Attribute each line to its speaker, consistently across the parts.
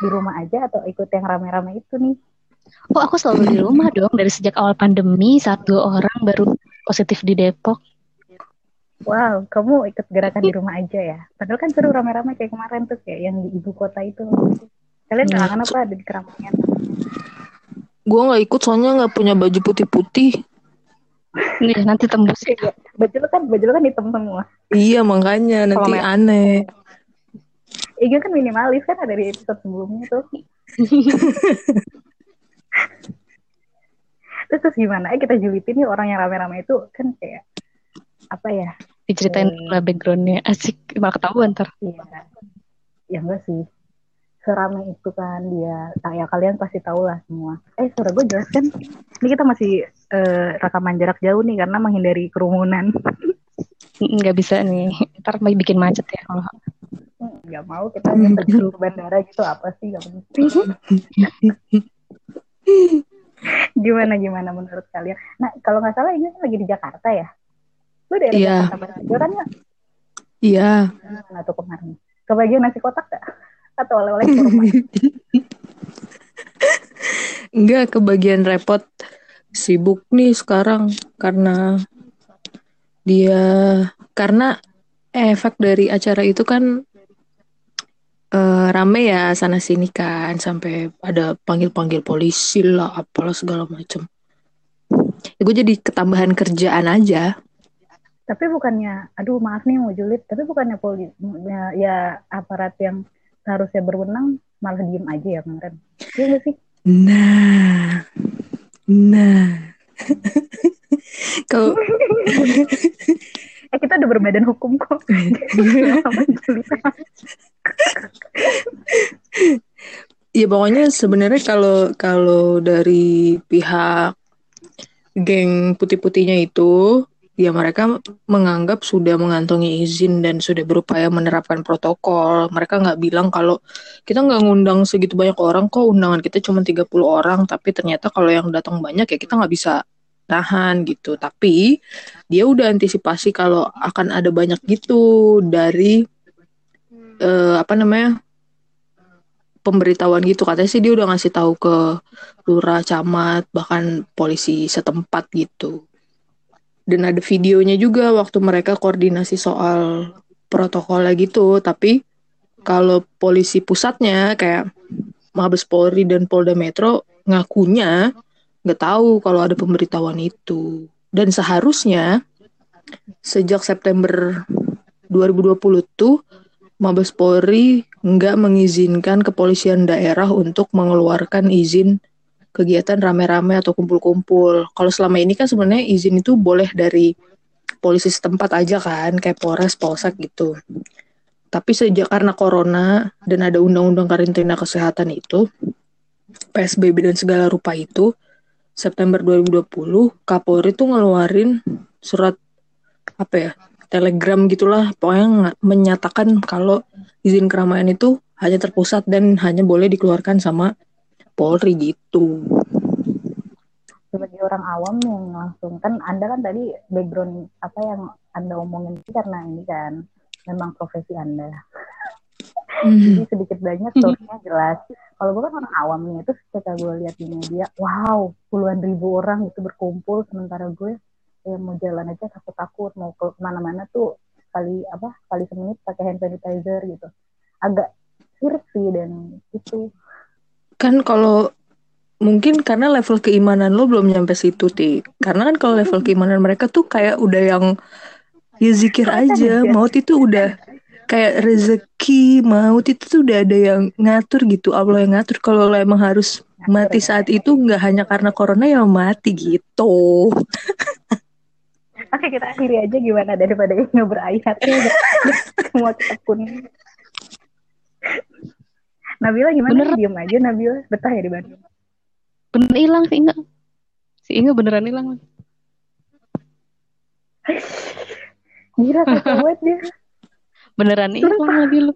Speaker 1: di rumah aja atau ikut yang rame-rame itu nih?
Speaker 2: Oh, aku selalu di rumah dong dari sejak awal pandemi saat dua orang baru positif di Depok.
Speaker 1: Wow, kamu ikut gerakan di rumah aja ya? Padahal kan seru rame-rame kayak kemarin tuh kayak yang di ibu kota itu. Kalian
Speaker 3: Nah,
Speaker 1: kangen apa ada di keramaian?
Speaker 3: Gue nggak ikut soalnya nggak punya baju putih-putih.
Speaker 2: Nih, nanti tembus ya.
Speaker 1: Iya, baju lu kan baju lu kan hitam semua.
Speaker 3: Iya makanya nanti aneh.
Speaker 1: Iga kan minimalis kan ada di episode sebelumnya tuh. terus, terus gimana? Eh kita julitin nih orang yang rame-rame itu kan kayak apa ya?
Speaker 2: Diceritain
Speaker 1: Hmm.
Speaker 2: backgroundnya. Asik, malah ketahuan ntar.
Speaker 1: Iya. Ya enggak sih. Serame itu kan dia. Ah, ya kalian pasti tahu lah semua. Eh suara gue jelas kan? Ini kita masih eh, rekaman jarak jauh nih karena menghindari kerumunan.
Speaker 2: Nggak bisa nih. Ntar bikin macet ya kalau
Speaker 1: Gak mau kita nyampe ke bandara gitu apa sih gak penting. gimana gimana menurut kalian? Nah kalau nggak salah ini lagi di Jakarta ya? Lu dari
Speaker 3: Iya.
Speaker 1: Jakarta Barat juga kan ya?
Speaker 3: Iya.
Speaker 1: Nah tuh kemarin. Kebagian nasi kotak gak? Atau oleh-oleh kurma?
Speaker 3: Enggak kebagian repot sibuk nih sekarang karena dia karena efek dari acara itu kan eh, rame ya sana sini kan sampai ada panggil-panggil polisi lah apalah segala macem. Ya, gue jadi ketambahan kerjaan aja.
Speaker 1: tapi bukannya, aduh maaf nih mau julid, tapi bukannya poli, ya, ya aparat yang seharusnya berwenang malah diem aja ya kemarin. Iya nggak sih?
Speaker 3: Nah, nah. Kalau
Speaker 1: Eh kita udah berbadan hukum kok.
Speaker 3: Ya pokoknya sebenarnya kalau kalau dari pihak geng putih-putihnya itu ya mereka menganggap sudah mengantongi izin dan sudah berupaya menerapkan protokol. Mereka nggak bilang kalau kita nggak ngundang segitu banyak orang kok undangan kita cuma 30 orang tapi ternyata kalau yang datang banyak ya kita nggak bisa tahan gitu. Tapi dia udah antisipasi kalau akan ada banyak gitu dari eh, apa namanya pemberitahuan gitu. Katanya sih dia udah ngasih tahu ke lurah camat bahkan polisi setempat gitu. Dan ada videonya juga waktu mereka koordinasi soal protokolnya gitu. Tapi kalau polisi pusatnya kayak Mabes Polri dan Polda Metro ngakunya nggak tahu kalau ada pemberitahuan itu. Dan seharusnya sejak September 2020 tuh Mabes Polri nggak mengizinkan kepolisian daerah untuk mengeluarkan izin kegiatan rame-rame atau kumpul-kumpul. Kalau selama ini kan sebenarnya izin itu boleh dari polisi setempat aja kan, kayak Polres, Polsek gitu. Tapi sejak karena corona dan ada undang-undang karantina kesehatan itu, PSBB dan segala rupa itu, September 2020, Kapolri tuh ngeluarin surat apa ya, telegram gitulah, pokoknya menyatakan kalau izin keramaian itu hanya terpusat dan hanya boleh dikeluarkan sama Polri gitu.
Speaker 1: Sebagai orang awam yang langsung kan Anda kan tadi background apa yang Anda omongin itu karena ini kan memang profesi Anda. Jadi sedikit banyak story-nya jelas. Kalau gue kan orang awam nih, terus ketika gue lihat di media, wow, puluhan ribu orang itu berkumpul, sementara gue ya mau jalan aja takut-takut, mau ke mana-mana tuh kali apa kali semenit pakai hand sanitizer gitu. Agak sirik sih dan itu
Speaker 3: Kan kalau mungkin karena level keimanan lo belum nyampe situ, Ti. Karena kan kalau level keimanan mereka tuh kayak udah yang ya zikir aja. Maut itu udah kayak rezeki, maut itu tuh udah ada yang ngatur gitu. Allah yang ngatur kalau lo emang harus mati saat itu nggak hanya karena corona ya mati gitu.
Speaker 1: Oke kita akhiri aja gimana daripada ini berayat ya semua kita kuning. Nabila gimana?
Speaker 2: Bener.
Speaker 1: Diam aja Nabila betah ya di Bandung.
Speaker 2: bener hilang si Inga. Si Inga beneran hilang.
Speaker 1: Gila kacau banget dia.
Speaker 2: Beneran hilang lagi lu.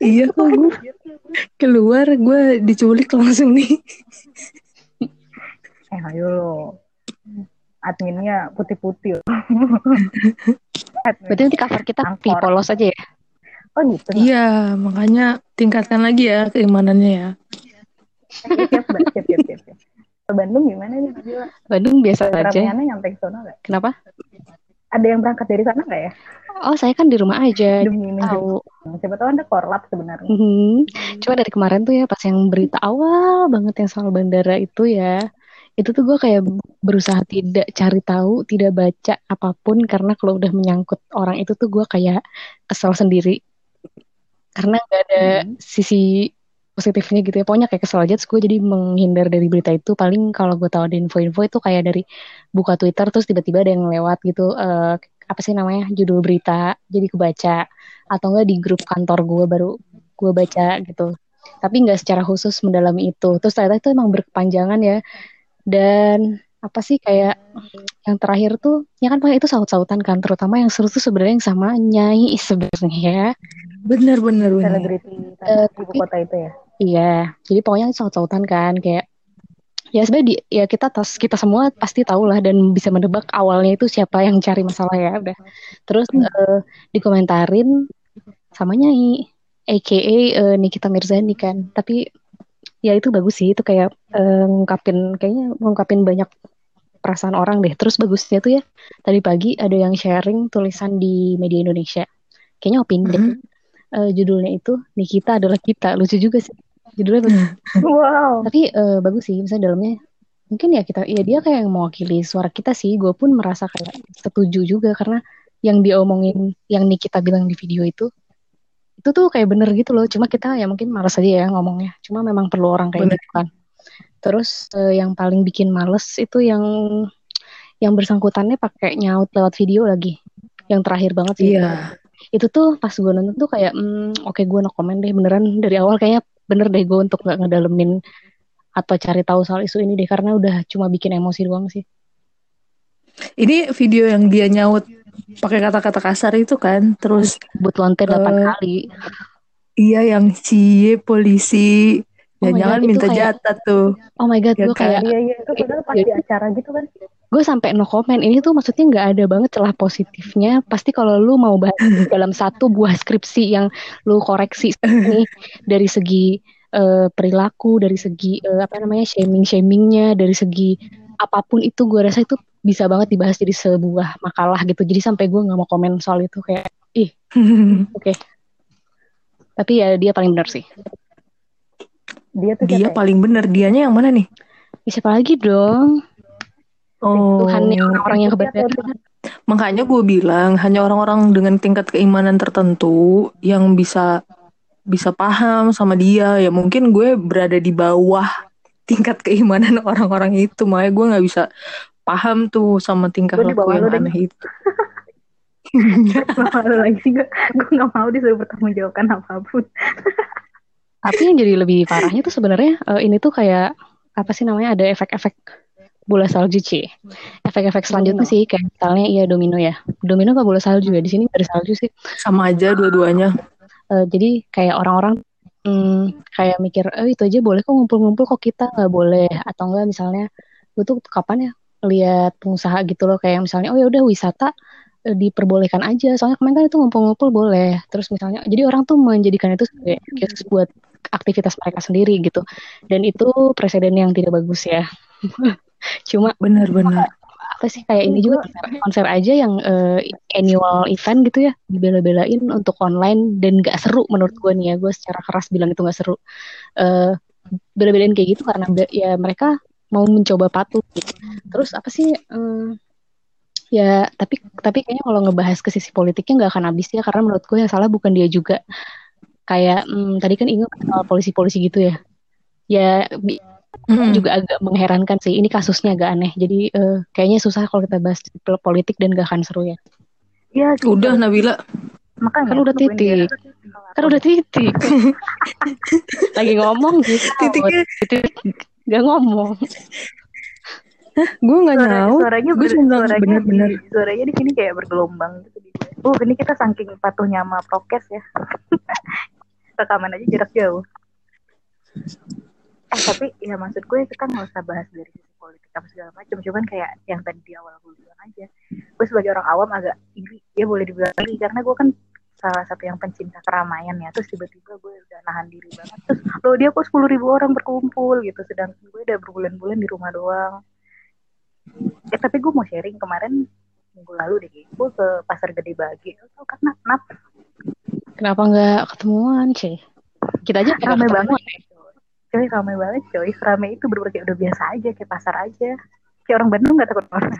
Speaker 3: iya kok gue keluar gue diculik langsung nih.
Speaker 1: Eh ayo lo. Adminnya putih-putih.
Speaker 2: Berarti nanti cover kita Angkor. polos aja ya?
Speaker 3: Oh gitu. Iya, makanya tingkatkan lagi ya keimanannya ya.
Speaker 1: Siap, siap, siap, siap, siap. Bandung gimana nih
Speaker 2: Bandung biasa aja.
Speaker 1: nyampe ke sana gak?
Speaker 2: Kenapa?
Speaker 1: Ada yang berangkat dari sana nggak ya?
Speaker 2: Oh, saya kan di rumah aja.
Speaker 1: Demi tahu. Siapa tahu Anda korlap sebenarnya. Mm
Speaker 2: -hmm. Cuma dari kemarin tuh ya pas yang berita awal banget yang soal bandara itu ya, itu tuh gue kayak berusaha tidak cari tahu, tidak baca apa pun karena kalau udah menyangkut orang itu tuh gue kayak kesel sendiri. Karena gak ada hmm. sisi positifnya gitu ya. Pokoknya kayak kesel aja terus gue jadi menghindar dari berita itu. Paling kalau gue tahu ada info-info itu kayak dari buka Twitter terus tiba-tiba ada yang lewat gitu uh, apa sih namanya judul berita jadi kebaca. Atau enggak di grup kantor gue baru gue baca gitu. Tapi nggak secara khusus mendalami itu. Terus ternyata itu emang berkepanjangan ya dan apa sih kayak yang terakhir tuh ya kan pakai itu saut-sautan kan terutama yang seru tuh sebenarnya yang sama Nyai sebenarnya ya.
Speaker 3: Bener bener bener.
Speaker 1: Selebriti uh, ibu kota itu ya?
Speaker 2: iya jadi pokoknya saut-sautan kan kayak ya sebenarnya di, ya kita tas kita semua pasti tahu lah dan bisa menebak awalnya itu siapa yang cari masalah ya udah. Terus hmm. uh, dikomentarin sama Nyai aka uh, eh, Nikita Mirzani kan. Tapi ya itu bagus sih itu kayak uh, ngungkapin kayaknya ngungkapin banyak perasaan orang deh. Terus bagusnya tuh ya, tadi pagi ada yang sharing tulisan di media Indonesia. Kayaknya opini mm -hmm. uh, judulnya itu Nikita adalah kita. Lucu juga sih. Judulnya bagus.
Speaker 1: wow.
Speaker 2: Tapi uh, bagus sih, misalnya dalamnya mungkin ya kita ya dia kayak yang mewakili suara kita sih. Gue pun merasa kayak setuju juga karena yang diomongin yang Nikita bilang di video itu itu tuh kayak bener gitu loh. Cuma kita ya mungkin malas aja ya ngomongnya. Cuma memang perlu orang kayak bener. gitu kan. Terus uh, yang paling bikin males itu yang yang bersangkutannya pakai nyaut lewat video lagi. Yang terakhir banget sih.
Speaker 3: Iya.
Speaker 2: Itu tuh pas gue nonton tuh kayak, mm, oke okay, gue no komen deh beneran dari awal kayaknya bener deh gue untuk nggak ngedalemin atau cari tahu soal isu ini deh karena udah cuma bikin emosi doang sih.
Speaker 3: Ini video yang dia nyaut pakai kata-kata kasar itu kan, terus
Speaker 2: but lonte uh, kali.
Speaker 3: Iya yang cie polisi Oh ya jangan God, minta kayak, jatah tuh.
Speaker 2: Oh my god,
Speaker 1: ya
Speaker 2: gue kayak
Speaker 1: iya iya itu padahal pas di acara gitu kan.
Speaker 2: Gue sampai no comment. Ini tuh maksudnya nggak ada banget celah positifnya. Pasti kalau lu mau bahas dalam satu buah skripsi yang lu koreksi nih dari segi uh, perilaku, dari segi uh, apa namanya shaming shamingnya, dari segi apa pun itu gue rasa itu bisa banget dibahas jadi sebuah makalah gitu. Jadi sampai gue nggak mau komen soal itu kayak ih oke. Okay. Tapi ya dia paling benar sih.
Speaker 3: Dia tuh dia paling bener. Dianya yang mana nih?
Speaker 2: Ya, siapa lagi dong?
Speaker 3: Oh. Tuhan yang
Speaker 2: orang-orang yang kebetulan.
Speaker 3: Makanya gue bilang hanya orang-orang dengan tingkat keimanan tertentu yang bisa bisa paham sama dia. Ya mungkin gue berada di bawah tingkat keimanan orang-orang itu. Makanya gue nggak bisa paham tuh sama tingkah laku yang aneh itu.
Speaker 1: Malu lagi gue, gue gak mau disuruh bertanggung jawabkan apa pun.
Speaker 2: Tapi yang jadi lebih parahnya tuh sebenarnya uh, ini tuh kayak apa sih namanya ada efek-efek bola salju sih. Efek-efek selanjutnya sih kayak misalnya iya domino ya. Domino apa bola salju ya? Di sini ada salju sih.
Speaker 3: Sama aja dua-duanya.
Speaker 2: Uh, jadi kayak orang-orang hmm, kayak mikir, eh itu aja boleh kok ngumpul-ngumpul kok kita nggak boleh atau enggak misalnya gue tuh kapan ya lihat pengusaha gitu loh kayak misalnya oh ya udah wisata eh, diperbolehkan aja. Soalnya kemarin kan itu ngumpul-ngumpul boleh. Terus misalnya jadi orang tuh menjadikan itu sebagai buat aktivitas mereka sendiri gitu. Dan itu presiden yang tidak bagus ya. Cuma
Speaker 3: benar-benar
Speaker 2: apa sih kayak ini juga konser, aja yang uh, annual event gitu ya dibela-belain untuk online dan gak seru menurut gue nih ya. Gue secara keras bilang itu gak seru. Uh, bela-belain kayak gitu karena ya mereka mau mencoba patuh gitu. terus apa sih um, ya tapi tapi kayaknya kalau ngebahas ke sisi politiknya nggak akan habis ya karena menurut gue yang salah bukan dia juga. Kayak hmm, tadi kan ingat soal polisi-polisi gitu ya. Ya mm. juga agak mengherankan sih. Ini kasusnya agak aneh. Jadi uh, kayaknya susah kalau kita bahas politik dan gak akan seru ya.
Speaker 3: Ya gitu. udah Nabila.
Speaker 2: Makanya kan udah titik. Kan udah titik. Lagi ngomong gitu titiknya titik gak ngomong.
Speaker 3: Gue nggak nyaut
Speaker 1: suaranya gue suaranya bener-bener suaranya di sini kayak bergelombang gitu Oh, ini kita saking patuhnya sama prokes ya. Rekaman aja jarak jauh. Eh, tapi ya maksud gue kita nggak usah bahas dari sisi politik apa segala macam. Cuman kayak yang tadi di awal gue bilang aja. Gue sebagai orang awam agak iri ya boleh dibilang iri karena gue kan salah satu yang pencinta keramaian ya. Terus tiba-tiba gue udah nahan diri banget. Terus lo dia kok sepuluh ribu orang berkumpul gitu. Sedangkan gue udah berbulan-bulan di rumah doang. Eh tapi gue mau sharing kemarin minggu lalu deh gue ke pasar gede bagi tau kan kenapa
Speaker 2: kenapa nggak ketemuan sih kita aja
Speaker 1: rame banget coy. Rame banget coy. Rame itu bener kayak udah biasa aja kayak pasar aja. Kayak orang Bandung nggak takut orang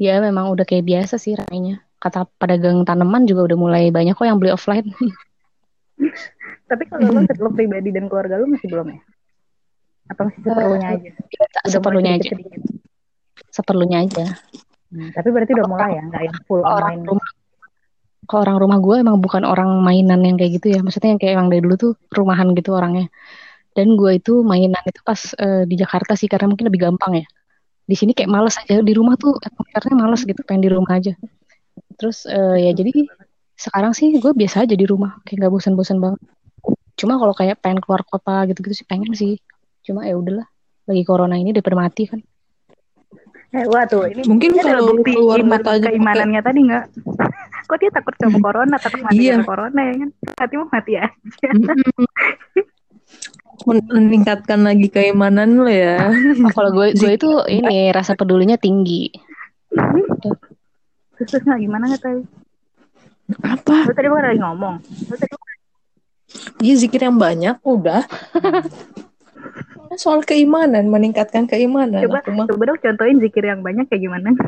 Speaker 2: ya memang udah kayak biasa sih ramenya kata pedagang tanaman juga udah mulai banyak kok yang beli offline.
Speaker 1: Tapi kalau lo, lo pribadi dan keluarga lo masih belum ya? Atau masih seperlunya uh, aja?
Speaker 2: udah seperlunya aja. sedikit. seperlunya aja.
Speaker 1: Hmm, tapi berarti udah mulai ya? Nggak yang full
Speaker 2: orang rumah kalau orang rumah gue emang bukan orang mainan yang kayak gitu ya. Maksudnya yang kayak emang dari dulu tuh rumahan gitu orangnya. Dan gue itu mainan itu pas uh, di Jakarta sih karena mungkin lebih gampang ya. Di sini kayak males aja. Di rumah tuh atmosfernya males gitu pengen di rumah aja terus uh, ya jadi sekarang sih gue biasa aja di rumah kayak nggak bosan-bosan banget. Cuma kalau kayak pengen keluar kota gitu-gitu sih pengen sih. Cuma ya udahlah lagi corona ini daripada mati kan.
Speaker 1: Eh wah tuh ini
Speaker 3: mungkin kalau bukti keluar
Speaker 1: iman, keimanannya tadi nggak? Kok dia takut sama corona? Takut mati iya. corona ya kan? Mati mau mati aja.
Speaker 3: Meningkatkan lagi keimanan lo ya.
Speaker 2: Oh, kalau gue gue itu ini rasa pedulinya tinggi.
Speaker 1: Terus nggak gimana nggak tahu?
Speaker 3: Apa?
Speaker 1: Lu tadi bukan lagi ngomong.
Speaker 3: Iya zikir yang banyak udah. Soal keimanan, meningkatkan keimanan.
Speaker 1: Coba, coba dong contohin zikir yang banyak kayak gimana?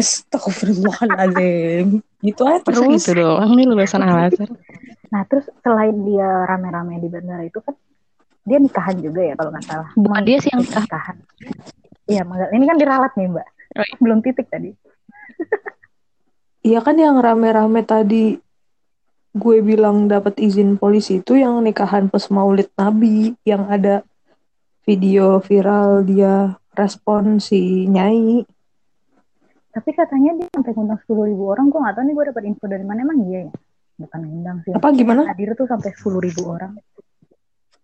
Speaker 3: Astagfirullahaladzim. Gitu aja
Speaker 2: terus. gitu doang nih lulusan al
Speaker 1: Nah terus selain dia rame-rame di bandara itu kan dia nikahan juga ya kalau nggak salah.
Speaker 2: Bukan dia sih yang nikahan.
Speaker 1: Iya, ini kan diralat nih mbak. Oh. Belum titik tadi.
Speaker 3: Iya kan yang rame-rame tadi gue bilang dapat izin polisi itu yang nikahan pas maulid nabi yang ada video viral dia respon si nyai.
Speaker 1: Tapi katanya dia sampai ngundang sepuluh ribu orang. Gue nggak tahu nih gue dapat info dari mana. Emang iya ya? Bukan ngundang sih.
Speaker 3: Apa gimana?
Speaker 1: Hadir tuh sampai sepuluh ribu orang.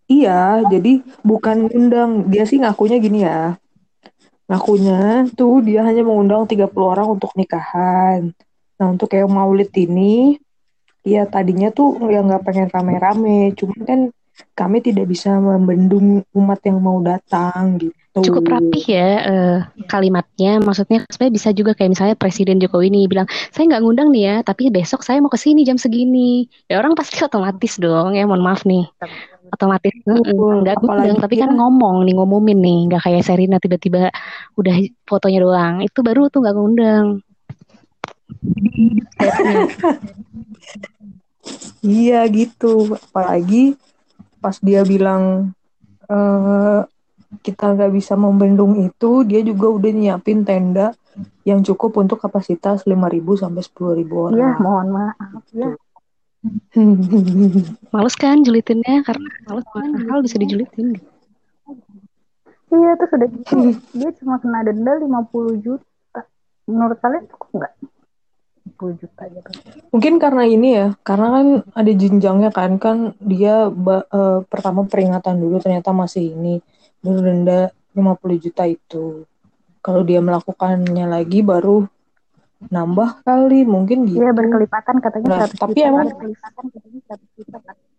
Speaker 3: Iya jadi bukan ngundang. Dia sih ngakunya gini ya ngakunya tuh dia hanya mengundang 30 orang untuk nikahan nah untuk kayak maulid ini ya tadinya tuh ya nggak pengen rame-rame cuman kan kami tidak bisa membendung umat yang mau datang gitu
Speaker 2: cukup rapih ya uh, kalimatnya. Maksudnya sebenarnya bisa juga kayak misalnya Presiden Jokowi ini bilang, saya nggak ngundang nih ya, tapi besok saya mau ke sini jam segini. Ya orang pasti otomatis dong ya, mohon maaf nih. Otomatis nggak ngundang, tapi kan ngomong nih, ngumumin nih, nggak kayak Serina tiba-tiba udah fotonya doang. Itu baru tuh nggak ngundang.
Speaker 3: iya gitu, apalagi pas dia bilang uh, kita nggak bisa membendung itu, dia juga udah nyiapin tenda yang cukup untuk kapasitas 5.000 sampai 10.000 orang.
Speaker 1: Iya, mohon maaf ya.
Speaker 2: Males kan julitinnya karena males kan hal bisa dijulitin.
Speaker 1: Iya, terus udah gitu dia cuma kena denda 50 juta. Menurut kalian cukup nggak? 10 juta gitu.
Speaker 3: Mungkin karena ini ya, karena kan ada jenjangnya kan, kan dia uh, pertama peringatan dulu ternyata masih ini baru denda 50 juta itu. Kalau dia melakukannya lagi baru nambah kali mungkin gitu.
Speaker 1: Iya berkelipatan katanya
Speaker 3: nah, tapi juta. Emang,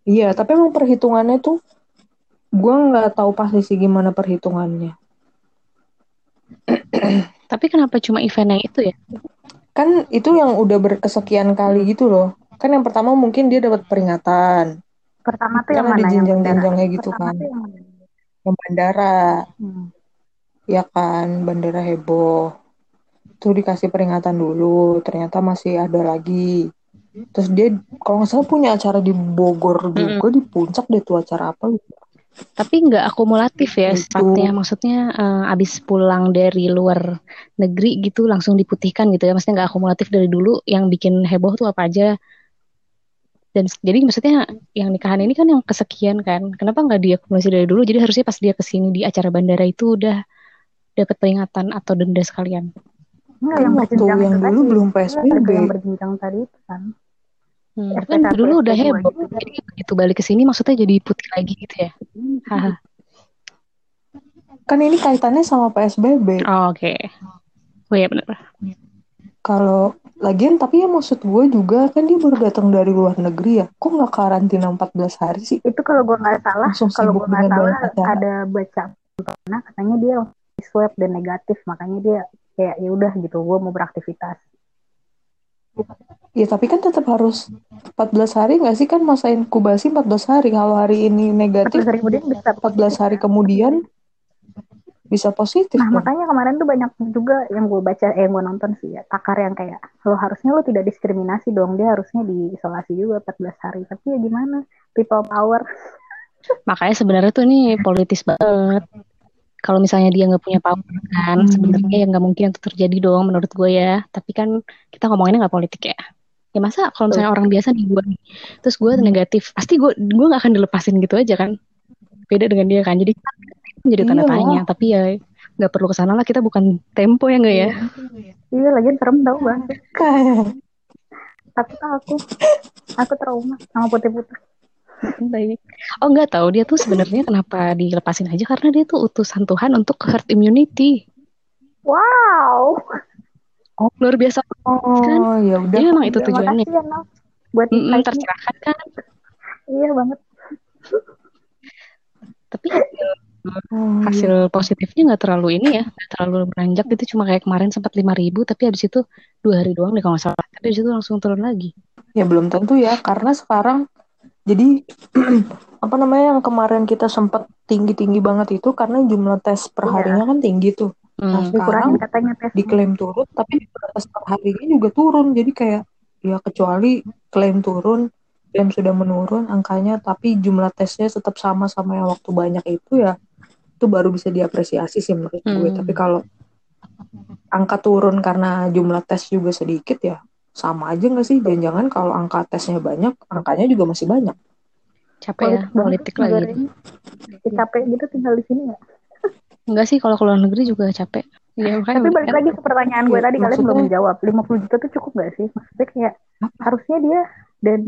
Speaker 3: Iya, tapi emang perhitungannya tuh gue nggak tahu pasti sih gimana perhitungannya.
Speaker 2: tapi kenapa cuma event yang itu ya?
Speaker 3: Kan itu yang udah berkesekian kali gitu loh. Kan yang pertama mungkin dia dapat peringatan.
Speaker 1: Pertama tuh kan yang
Speaker 3: mana?
Speaker 1: Ada
Speaker 3: jenjang-jenjangnya gitu kan. Yang yang bandara hmm. ya kan bandara heboh tuh dikasih peringatan dulu ternyata masih ada lagi. Terus dia kalau nggak salah punya acara di Bogor juga hmm. di puncak deh tuh acara apa gitu
Speaker 2: tapi nggak akumulatif ya sifatnya maksudnya uh, abis pulang dari luar negeri gitu langsung diputihkan gitu ya. Maksudnya nggak akumulatif dari dulu yang bikin heboh tuh apa aja. Dan jadi maksudnya yang nikahan ini kan yang kesekian kan. Kenapa nggak dia akumulasi dari dulu? Jadi harusnya pas dia ke sini di acara bandara itu udah dapat peringatan atau denda sekalian
Speaker 1: Enggak, yang waktu yang,
Speaker 3: yang dulu belum PSBB
Speaker 1: yang berjenjang tadi itu kan
Speaker 2: Hmm, kan dulu udah heboh, gitu. jadi begitu balik ke sini maksudnya jadi putih lagi gitu ya. Hmm.
Speaker 3: kan ini kaitannya sama PSBB.
Speaker 2: Oh, Oke. Okay. Oh iya benar.
Speaker 3: Kalau lagian tapi ya maksud gue juga kan dia baru datang dari luar negeri ya. Kok nggak karantina 14 hari sih?
Speaker 1: Itu kalau gue nggak salah, kalau gue nggak salah ada baca nah katanya dia swab dan negatif, makanya dia kayak ya udah gitu, gue mau beraktivitas.
Speaker 3: Ya tapi kan tetap harus 14 hari nggak sih kan masa inkubasi 14 hari. Kalau hari ini negatif, 14 hari kemudian bisa 14 hari kemudian bisa positif.
Speaker 1: Nah, dong. makanya kemarin tuh banyak juga yang gue baca, eh, yang gue nonton sih ya, takar yang kayak, lo harusnya lo tidak diskriminasi dong, dia harusnya diisolasi juga 14 hari. Tapi ya gimana, people power.
Speaker 2: Makanya sebenarnya tuh ini politis banget. Kalau misalnya dia nggak punya power kan, hmm. sebenarnya yang nggak mungkin itu terjadi dong menurut gue ya. Tapi kan kita ngomonginnya nggak politik ya. Ya masa kalau misalnya orang biasa di gue, terus gue negatif, pasti gue gue nggak akan dilepasin gitu aja kan. Beda dengan dia kan. Jadi jadi tanda iya. tanya tapi ya nggak perlu ke sana lah kita bukan tempo ya enggak ya
Speaker 1: iya lagi serem tau bang tapi aku aku trauma sama putih-putih
Speaker 2: oh nggak tahu dia tuh sebenarnya kenapa dilepasin aja karena dia tuh utusan Tuhan untuk herd immunity.
Speaker 1: Wow.
Speaker 2: Oh luar biasa
Speaker 3: oh kan? ya udah.
Speaker 2: Jadi memang itu tujuannya. ya,
Speaker 1: buat mm
Speaker 2: -mm, tercerahkan kan?
Speaker 1: Iya banget.
Speaker 2: Tapi Hmm. Hasil positifnya nggak terlalu ini ya, gak terlalu beranjak itu cuma kayak kemarin sempat lima ribu, tapi habis itu dua hari doang deh kalau nggak salah. Tapi habis itu langsung turun lagi.
Speaker 3: Ya belum tentu ya, karena sekarang jadi apa namanya yang kemarin kita sempat tinggi-tinggi banget itu karena jumlah tes per iya. harinya kan tinggi tuh. Hmm. Nah sekarang katanya tes diklaim turun, tapi tes per harinya juga turun. Jadi kayak ya kecuali klaim turun, klaim sudah menurun angkanya, tapi jumlah tesnya tetap sama sama yang waktu banyak itu ya itu baru bisa diapresiasi sih menurut hmm. gue tapi kalau angka turun karena jumlah tes juga sedikit ya sama aja nggak sih? Jangan-jangan kalau angka tesnya banyak angkanya juga masih banyak.
Speaker 2: Capek ya politik lagi
Speaker 1: ya, capek gitu tinggal di sini nggak?
Speaker 2: Enggak sih kalau keluar negeri juga capek.
Speaker 1: Ya, tapi balik lagi ke pertanyaan gue ya, tadi kalian belum menjawab 50 juta tuh cukup gak sih? Maksudnya kayak harusnya dia dan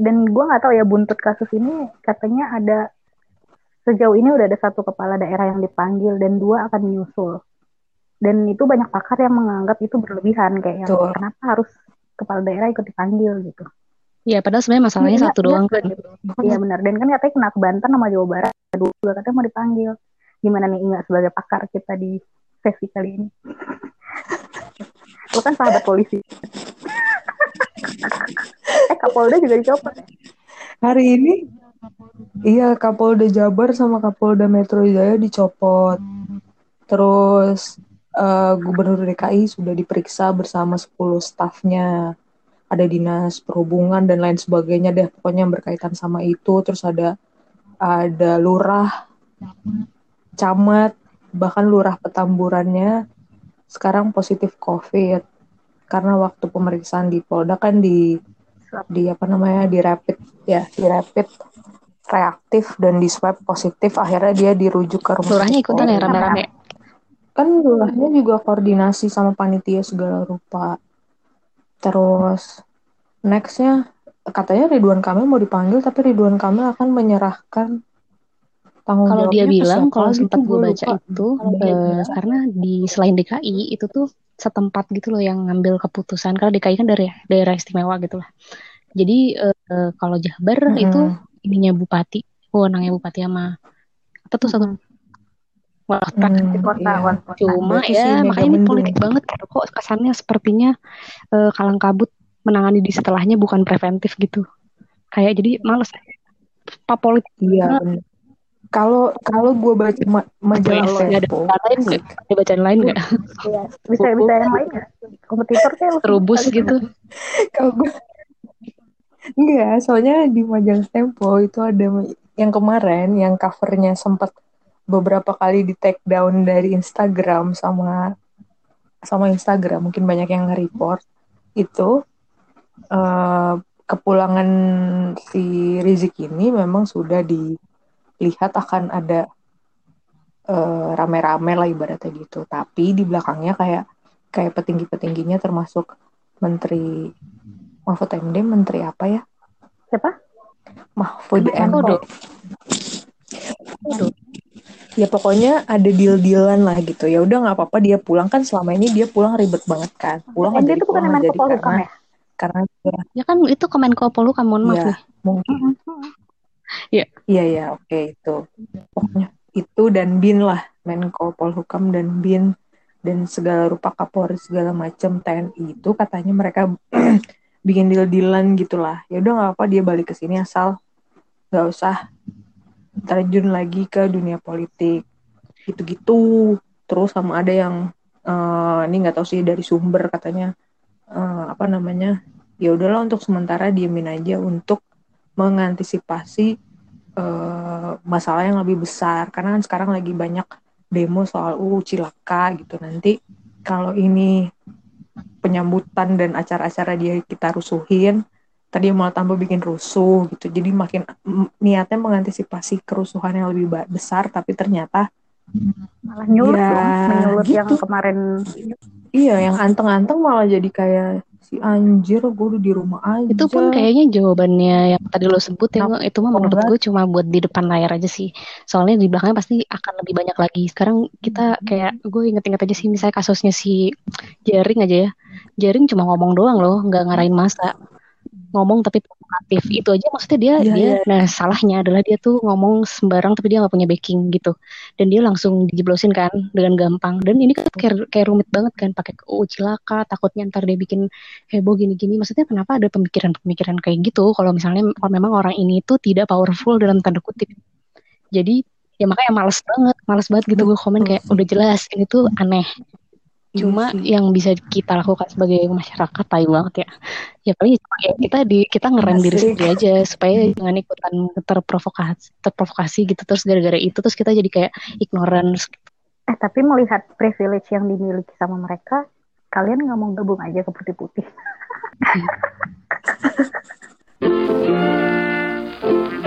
Speaker 1: dan gue nggak tahu ya buntut kasus ini katanya ada Sejauh ini udah ada satu kepala daerah yang dipanggil dan dua akan menyusul. Dan itu banyak pakar yang menganggap itu berlebihan kayak yang, kenapa harus kepala daerah ikut dipanggil gitu.
Speaker 2: Iya, padahal sebenarnya masalahnya ya, satu ya, doang kan.
Speaker 1: Iya benar. Dan kan katanya kena ke Banten sama Jawa Barat, dua juga katanya mau dipanggil. Gimana nih Ingat sebagai pakar kita di sesi kali ini? Lo kan sahabat polisi. eh Kapolda juga dicopot.
Speaker 3: Hari ini Iya, Kapolda Jabar sama Kapolda Metro Jaya dicopot. Terus uh, Gubernur DKI sudah diperiksa bersama 10 stafnya. Ada dinas perhubungan dan lain sebagainya deh, pokoknya yang berkaitan sama itu. Terus ada ada lurah, camat, bahkan lurah petamburannya sekarang positif COVID. Karena waktu pemeriksaan di Polda kan di di apa namanya di rapid ya di rapid reaktif dan di swab positif akhirnya dia dirujuk ke rumah
Speaker 2: lurahnya ikutan ya rame-rame
Speaker 3: kan lurahnya juga koordinasi sama panitia segala rupa. Terus nextnya katanya Ridwan Kamil mau dipanggil tapi Ridwan Kamil akan menyerahkan
Speaker 2: tanggung kalau dia bilang kalau sempat gue baca lupa. itu uh, karena di selain DKI itu tuh setempat gitu loh yang ngambil keputusan. Karena DKI kan dari daerah istimewa gitu lah. Jadi uh, kalau Jabar mm -hmm. itu ininya bupati wewenangnya bupati sama apa tuh satu kota hmm, kota iya. cuma nah, ya makanya ini politik banget kok kesannya sepertinya uh, kalang kabut menangani di setelahnya bukan preventif gitu. Kayak jadi males. Pak politik
Speaker 3: iya kalau kalau gue baca ma majalah
Speaker 2: ada lain nggak? Ada bacaan lain nggak?
Speaker 1: Iya, bisa bisa yang lain nggak? Kompetitor kayak
Speaker 2: terubus gitu.
Speaker 3: Kalau gue Enggak, soalnya di majalah Tempo itu ada yang kemarin yang covernya sempat beberapa kali di take down dari Instagram sama sama Instagram mungkin banyak yang nge-report itu uh, kepulangan si Rizik ini memang sudah dilihat akan ada uh, rame-rame lah ibaratnya gitu tapi di belakangnya kayak kayak petinggi-petingginya termasuk menteri Mahfud MD menteri apa ya?
Speaker 1: Siapa?
Speaker 3: Mahfud MD. Ya pokoknya ada deal-dealan lah gitu. Ya udah nggak apa-apa dia pulang. Kan selama ini dia pulang ribet banget kan. Pulang aja
Speaker 1: dia itu bukan Menko Polhukam ya?
Speaker 3: karena dia,
Speaker 2: Ya kan itu Kemenko Polhukam, mohon maaf
Speaker 3: ya
Speaker 2: nih.
Speaker 3: mungkin.
Speaker 2: Iya.
Speaker 3: iya ya oke itu. Pokoknya itu dan bin lah. Menko Polhukam dan bin dan segala rupa Kapolri segala macam TNI itu katanya mereka bikin deal-dealan gitulah. Ya udah nggak apa dia balik ke sini asal nggak usah terjun lagi ke dunia politik. Gitu-gitu. Terus sama ada yang uh, ini nggak tahu sih dari sumber katanya uh, apa namanya ya udahlah untuk sementara diemin aja untuk mengantisipasi uh, masalah yang lebih besar. Karena kan sekarang lagi banyak demo soal uh cilaka gitu. Nanti kalau ini penyambutan dan acara-acara dia kita rusuhin tadi malah tambah bikin rusuh gitu. Jadi makin niatnya mengantisipasi kerusuhan yang lebih besar tapi ternyata
Speaker 1: malah nyulut ya, dong menyulut gitu. yang kemarin.
Speaker 3: Iya yang anteng-anteng malah jadi kayak si anjir gue udah di rumah aja.
Speaker 2: Itu pun kayaknya jawabannya yang tadi lo sebut ya itu mah menurut gue cuma buat di depan layar aja sih. Soalnya di belakangnya pasti akan lebih banyak lagi. Sekarang kita kayak gue inget-inget aja sih misalnya kasusnya si Jaring aja ya. Jaring cuma ngomong doang loh nggak ngarahin masa ngomong tapi provokatif. Itu aja maksudnya dia yeah, dia yeah. nah salahnya adalah dia tuh ngomong sembarang tapi dia nggak punya backing gitu. Dan dia langsung dijeblosin kan dengan gampang. Dan ini kan kayak, kayak rumit banget kan pakai oh cilaka takutnya ntar dia bikin heboh gini-gini. Maksudnya kenapa ada pemikiran-pemikiran kayak gitu kalau misalnya kalau memang orang ini tuh tidak powerful dalam tanda kutip? Jadi ya makanya males banget males banget gitu gue komen kayak udah jelas ini tuh aneh cuma hmm. yang bisa kita lakukan sebagai masyarakat tai banget ya ya paling ya, kita di kita ngerem Masih. diri sendiri aja supaya hmm. jangan ikutan terprovokasi terprovokasi gitu terus gara-gara itu terus kita jadi kayak ignorance
Speaker 1: eh tapi melihat privilege yang dimiliki sama mereka kalian nggak mau gabung aja ke putih-putih hmm.